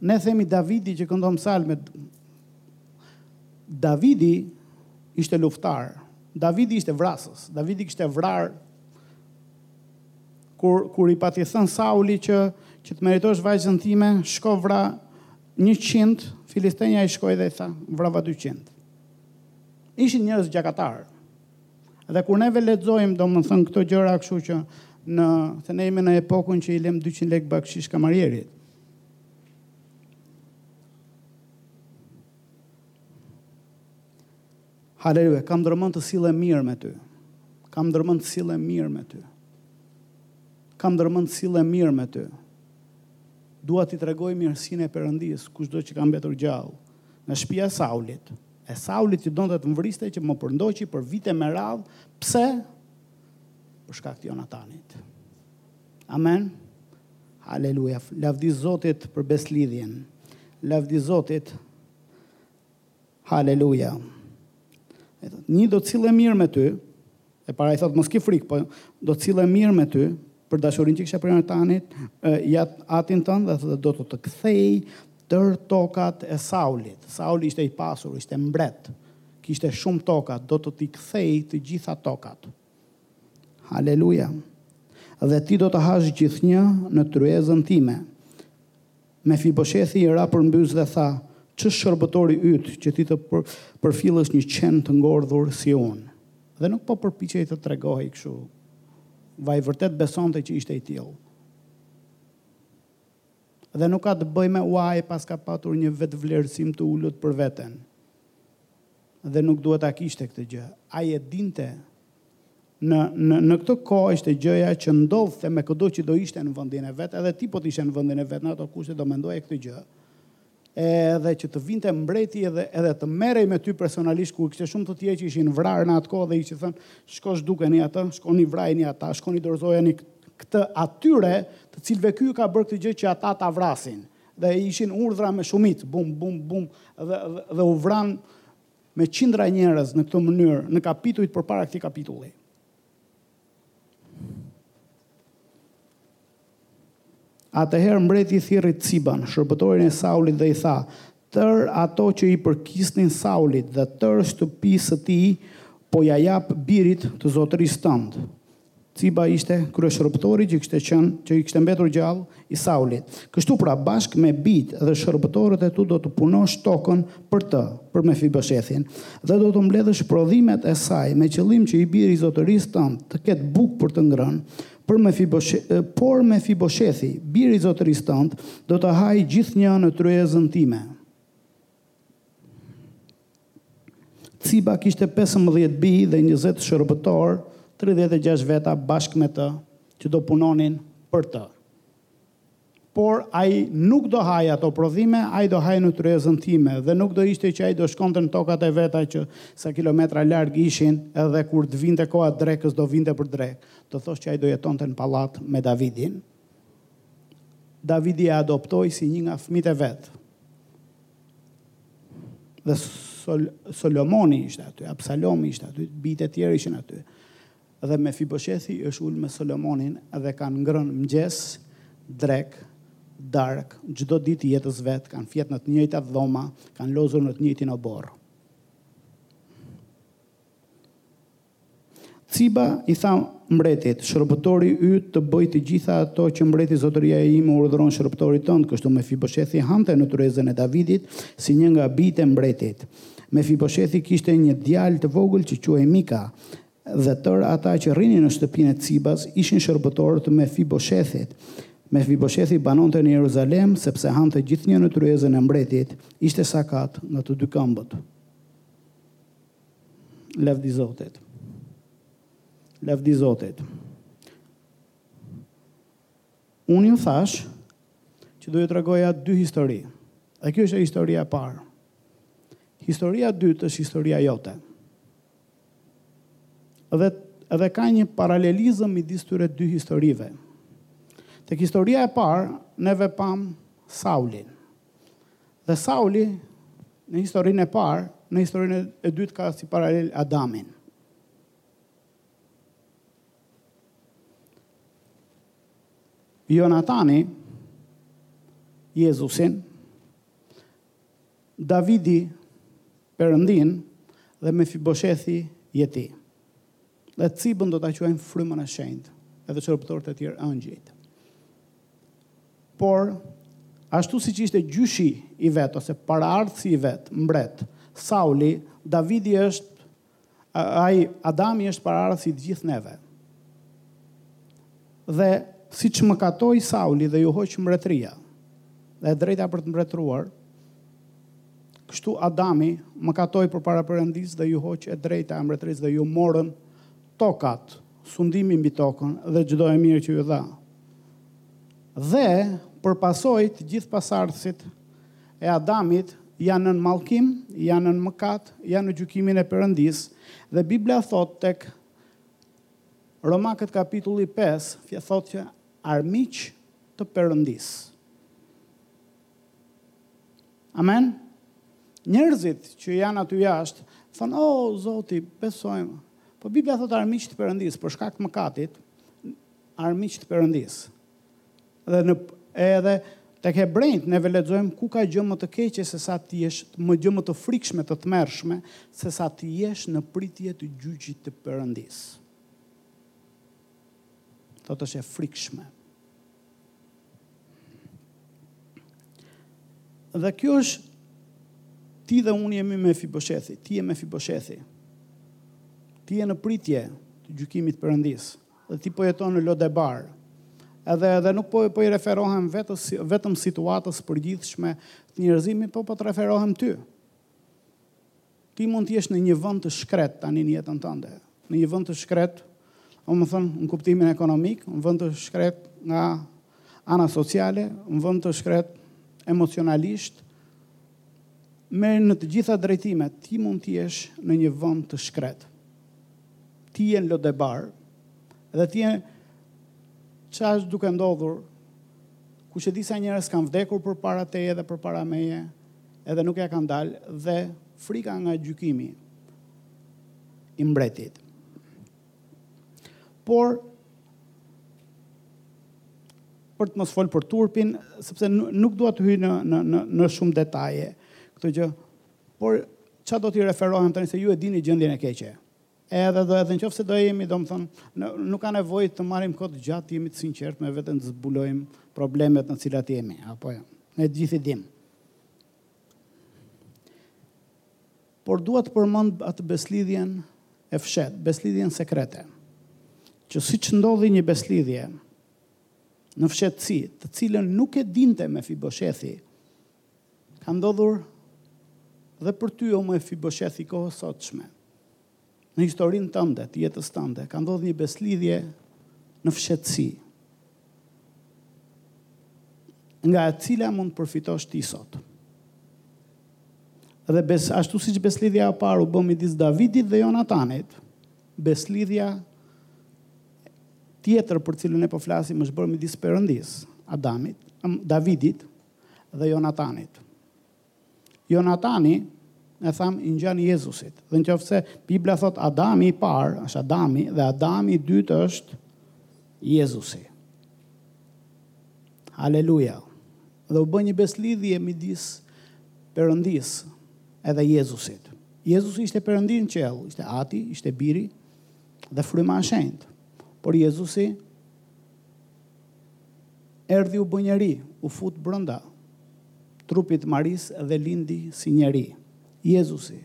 Ne themi Davidi që këndon psalmet. Davidi ishte luftëtar. Davidi ishte vrasës. Davidi kishte vrarë kur kur i pati thënë Sauli që që të meritosh vajzën time, shko vra 100 filistenj, ai shkoi dhe i tha, vrava 200. ishin njerëz gjakatarë. Dhe kur neve lexojmë, domethënë këto gjëra kështu që ne s'jemi në epokën që i lëm 200 lekë bakshish kamerierit. Haleluja, kam ndërmend të sillem mirë me ty. Kam ndërmend të sillem mirë me ty. Kam ndërmend të sillem mirë me ty. Dua t'i tregoj mirësinë e Perëndisë kushdo që ka mbetur gjallë nga shtëpia e Saulit. E Saulit që donte të më vriste që më përndoqi për vite me radhë, pse? Për shkak të Jonatanit. Amen. Haleluja. Lavdi Zotit për besëlidhjen. Lavdi Zotit. Haleluja. Një do të sillem mirë me ty, E para i thotë mos ki frikë, po do të sillem mirë me ty, për dashurinë që kisha për Jonatanin, atin tënd dhe do të të kthej tërë tokat e Saulit. Sauli ishte i pasur, ishte mbret, kishte shumë toka, do të t'i kthej të gjitha tokat. Haleluja! Dhe ti do të hash gjithnjë në tryezën time. Mefiboshethi ra përmbys dhe tha, Ç'është shërbëtori yt, që ti të përfillësh një qen të ngordhur si unë? Dhe nuk po përpiqej të tregohej kështu. Ai vërtet besonte që ishte i tillë. Dhe nuk ka të bëjë me ua ai paska patur një vetëvlerësim të ulët për veten. Dhe nuk duhet ta kishte këtë gjë. Ai e dinte Në në në këtë kohë ishte gjëja që ndodhte me këdo që do ishte në vendin e vet, edhe ti po të ishe në vendin e vet në ato kushte do mendoje këtë gjë. Edhe që të vinte mbreti edhe edhe të merrej me ty personalisht ku kishte shumë të tjerë që ishin vrarë në atë kohë dhe i kishte thënë shko zhdukeni atë, shkoni vrajini ata, shkoni dorëzojeni këtë atyre të cilëve ky ka bërë këtë gjë që ata ta vrasin dhe ishin urdhra me shumicë, bum, bum, bum, dhe, dhe, dhe u vranë me qindra njerëz në këtë mënyrë në kapitujt përpara këtij kapitulli. Atëherë mbreti thirri Ciban, shërbëtorin e Saulit dhe i tha, tërë ato që i përkisnin Saulit dhe tërë shtëpisë së tij, po ia jap birit të zotërisë tënd. Ciba ishte kryeshërbëtori që kishte qenë, që i kishte mbetur gjallë i Saulit. Kështu pra, bashkë me bijtë dhe shërbëtorët e tu do të punosh tokën për të, për Mefiboshethin, dhe do të mbledhësh prodhimet e saj, me qëllim që i biri i zotërisë tënde të ketë bukë për të ngrënë. Për Mefiboshe, por Mefiboshethi, biri i zotërisë tënde, do të hajë gjithnjë në tryezën time. Ciba kishte pesëmbëdhjetë bijë dhe njëzet shërbëtorë, tridhjetë e gjashtë veta bashkë me të, që do punonin për të. Por ai nuk do hajë ato prodhime, ai do hajë në tryezën time, dhe nuk do ishte që ai do shkonte në tokat e veta që sa kilometra larg ishin, edhe kur të vinte koha drekës do vinte për drekë, do thosh që ai do jetonte në pallat me Davidin. Davidi e adoptoi si një nga fëmijët e vet. Dhe Sol, Solomoni ishte aty, Absalomi ishte aty, bijtë e tjerë ishin aty. Dhe Mefiboshethi është ulur me Solomonin dhe kanë ngrënë mëngjes, drekë, darkë, çdo ditë të jetës vet, kanë fjetë në të njëjtat dhoma, kanë lozur në të njëjtin oborr. Ciba i tha mbretit, Shërbëtori yt do të bëjë të gjitha ato që mbreti zotëria ime urdhëron shërbëtorit tënd. Kështu Mefiboshethi hante në tryezën e Davidit si një nga bijtë e mbretit. Mefiboshethi kishte një djalë të vogël që quhej Mika, dhe tërë ata që rrinin në shtëpinë e Cibas ishin shërbëtorë të Mefiboshethit. Mefiboshethi banonte në Jeruzalem, sepse hante gjithnjë në tryezën e mbretit, ishte sakat nga të dy këmbët. Lavdi Zotit. Lavdi Zotit. Unë ju thashë që do ju tregoja dy histori. Dhe kjo ishte historia e parë. Historia e dytë është historia jote. Dhe edhe ka një paralelizëm midis tyre dy historive. Tek historia e parë ne e pamë Saulin. Dhe Sauli në historinë e parë, në historinë e dytë ka si paralel Adamin. Jonatani, Jezusin, Davidi, Perëndinë dhe Mefiboshethi je ti. Dhe Cibën do ta quajmë frymën e shenjtë, edhe shërbëtorët e tjerë engjëjt. Por, ashtu siç ishte gjyshi i vet ose paraardhësi i vet, mbret, Sauli, Davidi është ai Adami është paraardhësi i të gjithë neve. Dhe siç mëkatoi Sauli dhe iu hoq mbretëria, dhe e drejta për të mbretëruar, Kështu Adami mëkatoi përpara Perëndisë dhe iu hoq e drejta e mbretërisë dhe iu morën tokat, sundimi mbi tokën dhe çdo e mirë që iu dha. Dhe, për pasojë, të gjithë pasardhësit e Adamit janë nën mallkim, janë nën mëkat, janë në gjykimin e Perëndisë. Dhe Bibla thotë tek Romakët kapitulli pesë, thotë që armiq të Perëndisë. Amen? Njerëzit që janë aty jashtë, thonë, o Zoti, besojmë. Po Biblia thotë armiq të Perëndisë, për shkak të mëkatit, armiq të Perëndisë. Dhe në, edhe tek Hebrenjtë ne e lexojmë ku ka gjë më të keqe se sa të jesh, më gjë më të frikshme të tmerrshme, se sa ti jesh në pritje të gjyqit të Perëndisë. Thotë është e frikshme. Dhe kjo është ti dhe unë jemi Mefiboshethi, ti je Mefiboshethi. Ti je në pritje të gjykimit Perëndisë, dhe ti po jeton në Lodebar. Edhe edhe nuk po, po i referohem vetës, vetëm situatës së përgjithshme të njerëzimit, po po të referohem ty. Ti mund të jesh në një vend të shkretë tani në jetën tënde, në një vend të shkretë, domethënë në kuptimin ekonomik, në vend të shkretë nga ana sociale, në vend të shkretë emocionalisht, me në të gjitha drejtimet, ti mund të jesh në një vend të shkretë. Ti je në Lodebar dhe ti je ç'është duke ndodhur kush e di sa njerëz kanë vdekur përpara teje dhe përpara meje, edhe nuk ia kanë dalë dhe frika nga gjykimi i mbretit. Por, për të mos folë për turpin, sepse nuk dua të hyj në, në, në, në shumë detaje te kjo gjë, por ça do t'i referohem tani se ju e dini gjendjen e keqe. Edhe do edhe në qoftë se do jemi, domethënë, nuk ka nevojë të marrim kohë të gjatë, të jemi të sinqertë me veten të zbulojmë problemet në të cilat jemi, apo jo. Ne të gjithë i dimë. Por dua të përmend atë beslidhjen e fshehtë, beslidhjen sekrete. Që siç ndodhi një beslidhje në fshehtësi, të cilën nuk e dinte Mefiboshethi, Ka ndodhur dhe për ty o Mefibosheth i kohës së sotshme. Në historinë tënde, të jetës tënde, ka ndodhur një beslidhje në fshehtësi. Nga e cila mund të përfitosh ti sot. Dhe bes, ashtu siç beslidhja e parë u bë midis Davidit dhe Jonatanit, beslidhja tjetër për cilën ne po flasim është bërë midis Perëndisë Atit, Davidit dhe Jonatanit. Jonatani, e thamë, i ngjan Jezusit. Dhe në qoftë se Bibla thotë Adami i parë, është Adami, dhe Adami i dytë është Jezusi. Aleluja. Dhe u bë një besëlidhje midis Perëndisë edhe Jezusit. Jezusi ishte Perëndi në qiell, ishte Ati, ishte Biri dhe Fryma e Shenjtë. Por Jezusi Erdhi u bë njeri, u fut brenda trupit të Marisë dhe lindi si njeri. Jezusi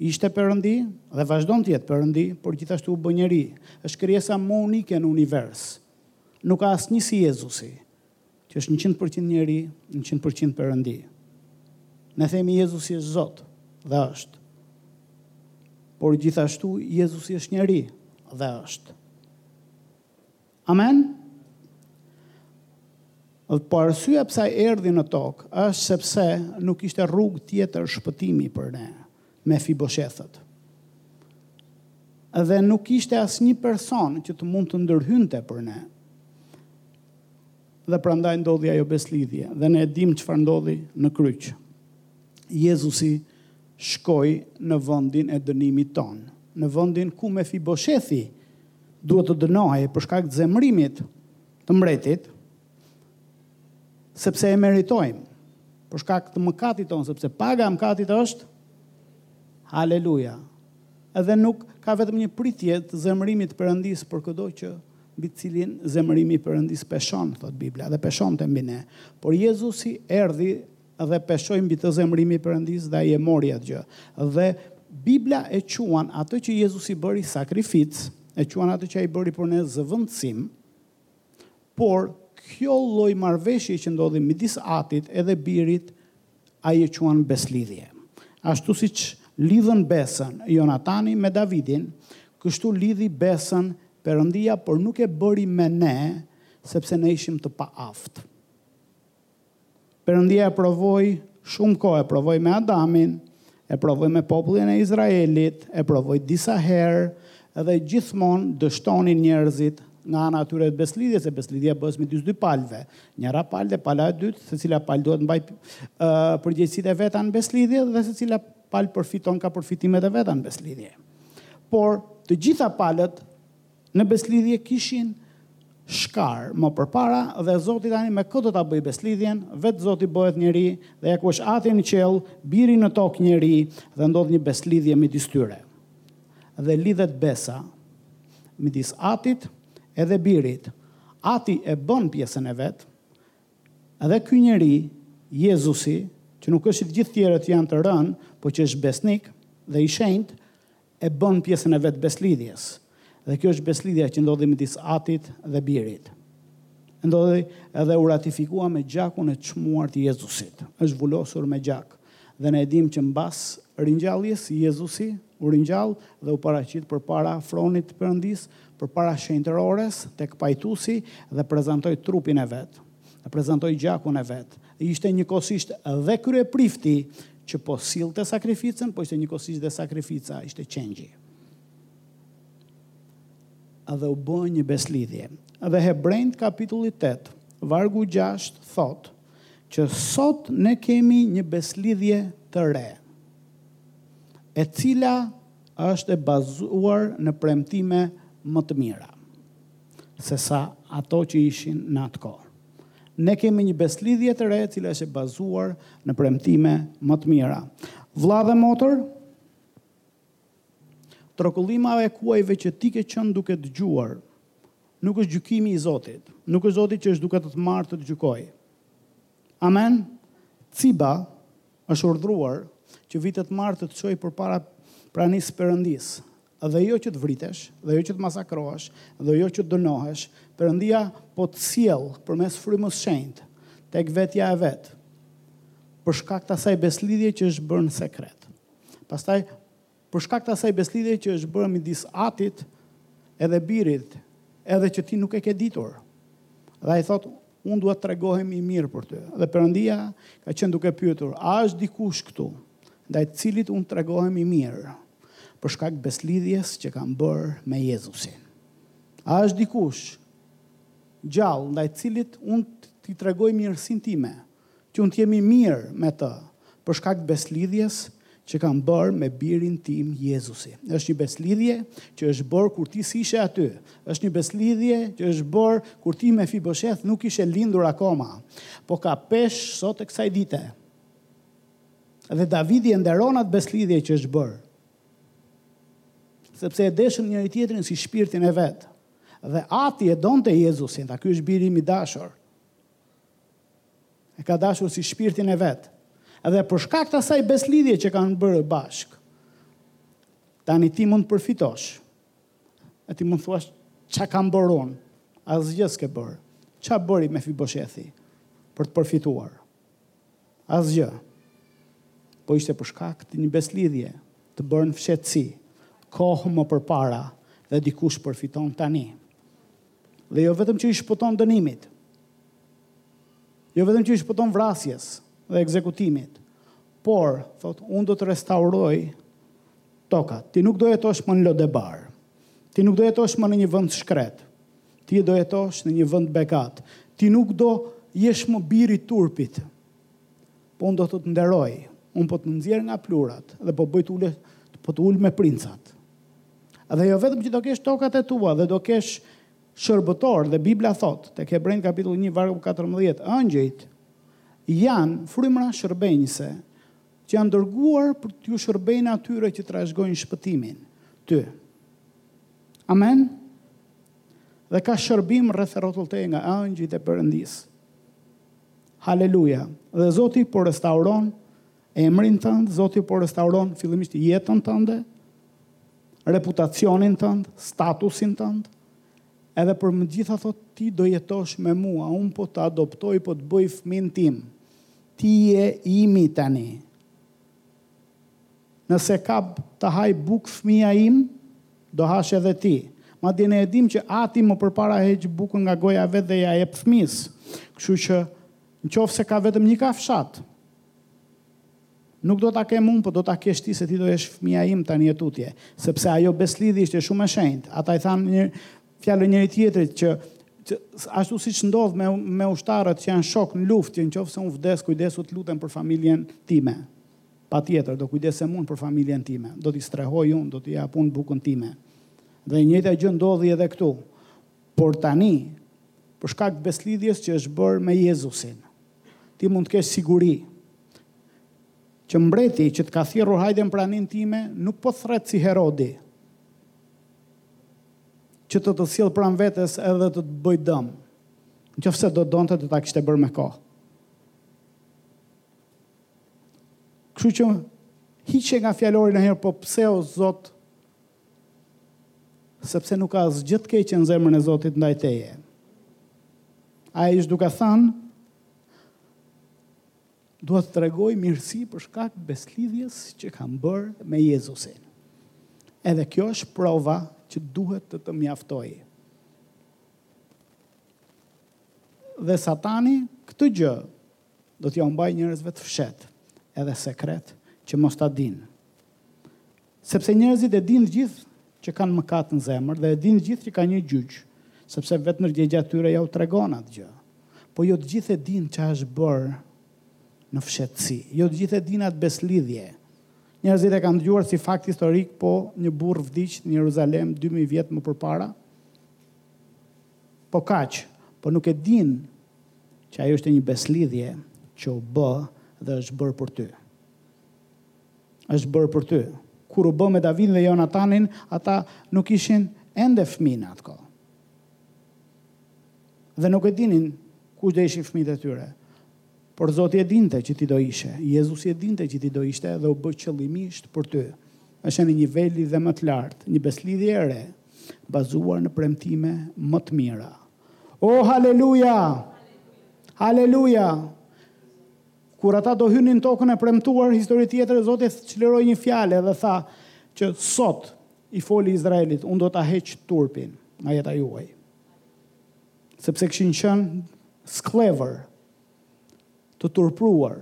ishte Perëndi dhe vazhdon të jetë Perëndi, por gjithashtu u bë njeri. Është krijesa më unike në univers. Nuk ka asnjë si Jezusi, që është njëqind për qind njeri, njëqind për qind Perëndi. Ne themi Jezusi është Zot, dhe është. Por gjithashtu Jezusi është njeri, dhe është. Amen? Dhe po arsyeja pse ai erdhi në tokë është sepse nuk ishte rrugë tjetër shpëtimi për ne Mefiboshethët. Dhe nuk ishte asnjë person që të mund të ndërhynte për ne. Dhe prandaj ndodhi ajo besëlidhje. Dhe ne e dimë çfarë ndodhi në kryq. Jezusi shkoi në vendin e dënimit tonë, në vendin ku Mefiboshethi duhet të dënohej për shkak të zemërimit të mbretit, sepse e meritojmë, për shkak të mëkatit tonë, sepse paga e mëkatit është Haleluja. Edhe nuk ka vetëm një pritje të zemërimit të Perëndisë për këdo që mbi të cilin zemërimi i Perëndisë peshon, thotë Bibla, dhe peshonte mbi ne. Por Jezusi erdhi dhe peshoi mbi të zemërimi i Perëndisë dhe ai e mori atë gjë. Dhe Bibla e quan atë që Jezusi bëri sakrificë, e quan atë që ai bëri për ne zëvendësim, por kjo lloj marrëveshje që ndodhi midis Atit edhe Birit Ai e quan besëlidhje. Ashtu siç lidhën besën Jonatani me Davidin, kështu lidhi besën Perëndia, por nuk e bëri me ne, sepse ne ishim të paaftë. Perëndia e provoi, shumë kohë e provoi me Adamin, E provoi me popullin e Izraelit, e provoi disa herë dhe gjithmonë dështonin njerëzit nga ana e tyre të besëlidhjes, se besëlidhja bëhet mes dy palëve. Njëra palë dhe pala e dytë, secila palë duhet mbaj uh, përgjegjësitë e veta në besëlidhje dhe secila palë përfiton ka përfitimet e veta në besëlidhje. Por të gjitha palët Në beslidhje kishin shkarë më përpara dhe Zoti tani me kë do ta bëjë beslidhjen, vetë Zoti bëhet njeri dhe ja ku është Ati në qiell, Biri në tokë njeri dhe ndodh një beslidhje midis tyre. Dhe lidhet besa midis Atit edhe Birit. Ati e bën pjesën e vet dhe ky njeri, Jezusi, që nuk është si të gjithë tjerët që janë të rënë, por që është besnik dhe i shenjtë, e bën pjesën e vet të beslidhjes dhe kjo është beslidhja që ndodhi midis Atit dhe Birit. Ndodhi edhe u ratifikua me gjakun e çmuar të Jezusit. Është vulosur me gjak. Dhe ne e dimë që mbas ringjalljes Jezusi u ringjall dhe u paraqit përpara fronit të Perëndisë, përpara shenjtërores tek pajtusi dhe prezantoi trupin e vet. Dhe prezantoi gjakun e vet. Ishte njëkohësisht dhe kryeprifti që po sillte sakrificën, po ishte njëkohësisht dhe sakrifica, ishte qengji. Dhe u bë një beslidhje. Dhe Hebrenjtë kapitulli 8, vargu 6 thotë që sot ne kemi një beslidhje të re, e cila është e bazuar në premtime më të mira. se sa ato që ishin në atë kohë. Ne kemi një beslidhje të re e cila është e bazuar në premtime më të mira. Vlla dhe motër, trokullima e kuajve që ti ke qenë duke dëgjuar, nuk është gjykimi i Zotit, nuk është Zoti që është duke të marrë të të gjykojë. Amen. Ciba është urdhëruar që vjen të të marrë të të çojë përpara pranisë së Perëndisë. Dhe jo që të vritesh, dhe jo që të masakrohesh, dhe jo që të dënohesh, Perëndia po të sjell përmes Frymës së Shenjtë tek vetja e vet, për shkak të asaj beslidhje që është bërë në sekret. Pastaj për shkak të asaj beslidhje që është bërë midis Atit edhe Birit, edhe që ti nuk e ke ditur. Dhe ai thotë, unë dua të tregohem i mirë për ty. Dhe Perëndia ka qenë duke pyetur, a është dikush këtu? ndaj të cilit unë të tregohem i mirë për shkak të beslidhjes që kam bërë me Jezusin. A është dikush gjallë ndaj të cilit unë t'i tregoj mirësinë time, që unë të jem i mirë me të për shkak të beslidhjes që kam bërë me birin tim Jezusi. Është një beslidhje që është bërë kur ti s'ishe aty. Është një beslidhje që është bërë kur ti Mefibosheth nuk kishe lindur akoma. Po ka peshë sot e kësaj dite. Dhe Davidi e nderon atë besëlidhje që është bërë, sepse e deshën njëri tjetrin si shpirtin e vet. Dhe Ati e donte Jezusin, tha ky është biri im i dashur. E ka dashur si shpirtin e vet. Dhe për shkak të asaj besëlidhje që kanë bërë bashkë, tani ti mund të përfitosh. E ti mund të thuash, ça kam bërë unë? Asgjë s'ke bërë. Ça bëri Mefiboshethi për të përfituar? Asgjë. Po ishte për shkak të një besëlidhje të bërë në fshehtësi, kohë më përpara dhe dikush përfiton tani. Dhe jo vetëm që i shpëton dënimit, jo vetëm që i shpëton vrasjes dhe ekzekutimit, por, thotë, unë do të restauroj tokat. Ti nuk do jetosh më në Lodebar. Ti nuk do jetosh më në një vend të shkretë. Ti do jetosh në një vënd të begatë. Ti nuk do jesh më bir i turpit. Po unë do të të nderoj. Unë po të nxjerr nga pluhurat dhe po bëj të ule, po të ul me princat. Dhe jo vetëm që do kesh tokat e tua dhe do kesh shërbëtorë dhe Bibla thotë tek Hebrenjtë kapitulli 1 vargu 14, engjëjt janë frymëra shërbenjëse që janë dërguar për t'iu shërbejnë atyre që trashëgojnë shpëtimin, ty. Amen? Dhe ka shërbim rreth e rrotull teje nga engjëjt e Perëndisë. Haleluja! Dhe Zoti po restauron emrin tënd, Zoti po restauron fillimisht jetën tënde, reputacionin tënd, statusin tënd, edhe përmbi të gjitha thotë ti do jetosh me mua, unë po të adoptoj, po të bëj fëmijën tim. Ti je imi tani. Nëse ka të hajë bukë fëmija im, do hash edhe ti. Madje ne e dimë që ati më përpara heq bukën nga goja e vet dhe ia jep fëmijës. Kështu që nëqoftëse ka vetëm një kafshatë, nuk do ta kem unë, po do ta kesh ti se ti do jesh fëmija im tani e tutje. Sepse ajo besëlidhje ishte shumë e shenjtë. Ata i thanë një fjalë njëri tjetrit që që ashtu siç ndodh me me ushtarët që janë shokë në luftë, që nëse unë vdes, kujdesu të lutem për familjen time. Patjetër do kujdesem unë për familjen time. Do t'i strehoj unë, do t'i jap unë bukën time. Dhe e njëjta gjë ndodhi edhe këtu. Por tani, për shkak të besëlidhjes që është bërë me Jezusin, ti mund të kesh siguri që mbreti që të ka thirrur hajde në praninë time nuk po të thërret si Herodi. që të të sjellë pranë vetes edhe të të bëjë dëm, në qoftë se do donte do ta kishte bërë me kohë. Kështu që hiqe nga fjalori njëherë, po pse o Zot, sepse nuk ka asgjë të keqe në zemrën e Zotit ndaj teje. Ai është duke thënë, Dua të tregoj mirësi për shkak të besëlidhjes që kam bërë me Jezusin. Edhe kjo është prova që duhet të të mjaftojë. Dhe satani këtë gjë do t'jua mbajë njerëzve të fshehtë edhe sekret që mos ta dinë. Sepse njerëzit e dinë të gjithë që kanë mëkat në zemër dhe e dinë të gjithë që kanë një gjyq, sepse vetë ndërgjegja e tyre jua tregon atë gjë. Po jo të gjithë e dinë ça është bërë në fshehtësi. Jo të gjithë e dinë atë besëlidhje. Njerëzit e kanë dëgjuar si fakt historik, po një burrë vdiq në Jeruzalem 2000 vjet më përpara. Po kaq, po nuk e dinë që ajo është një besëlidhje që u bë dhe është bërë për ty. Është bërë për ty. Kur u bë me Davidin dhe Jonatanin, ata nuk ishin ende fëmijë në atë kohë. Dhe nuk e dinin kush do ishin fëmijët e tyre. Por Zoti e dinte që ti do ishe. Jezusi e dinte që ti do ishte dhe u bë qëllimisht për ty. Është në një nivel edhe më të lartë, një besëlidhje e re, bazuar në premtime më të mira. O haleluja! Haleluja! Kur ata do hynin në tokën e premtuar, histori tjetër, Zoti çliroi një fjalë dhe tha që sot i foli Izraelit, unë do ta heq turpin nga jeta juaj. Sepse kishin qenë skllevër, të turpruar,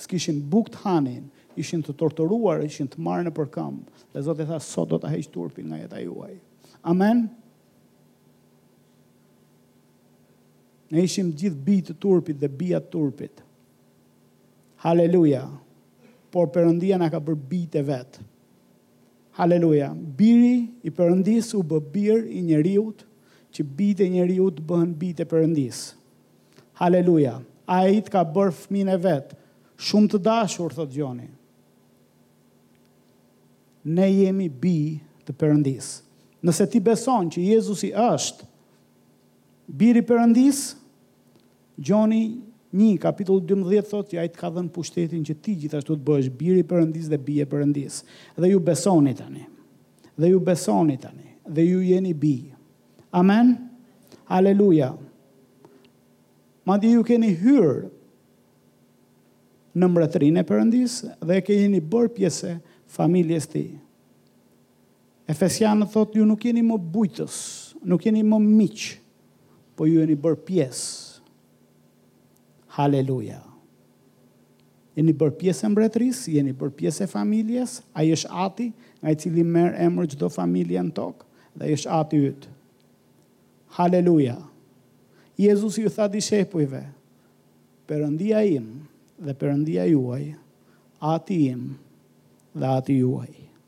s'kishin bukë të hanin, ishin të torturuar, ishin të marrë nëpër këmbë. Dhe Zoti tha, sot do ta heq turpin nga jeta juaj. Amen. Ne ishim të gjithë bij të turpit dhe bija të turpit. Haleluja! Por Perëndia na ka bërë bijtë e vet. Haleluja! Biri i Perëndisë u bë bir i njeriut, që bijtë e njeriut të bëhen bijtë e Perëndisë. Haleluja! Ai të ka bërë fëmijën e vet, shumë të dashur, thotë Gjoni. Ne jemi bij të Perëndisë. Nëse ti beson që Jezusi është Biri i Perëndisë, Gjoni I, kapitull dymbëdhjetë thotë që Ai të ka dhënë pushtetin që ti gjithashtu të bëhesh bir i Perëndisë dhe bijë e Perëndisë. Dhe ju besoni tani. Dhe ju besoni tani. Dhe ju jeni bij. Amen? Haleluja! Madje ju keni hyrë në mbretërinë e Perëndisë dhe ke jeni bërë pjesë e familjes Tij. Efesianët thotë, ju nuk jeni më bujtës, nuk jeni më miq, po ju jeni bërë pjesë. Haleluja. Jeni bërë pjesë e mbretërisë, jeni bërë pjesë e familjes, ai është ati nga i cili merr emër çdo familje në tokë dhe ai është ati yt. Haleluja. Jezusi iu tha dishepujve, Perëndia im dhe Perëndia juaj, ati im dhe ati juaj.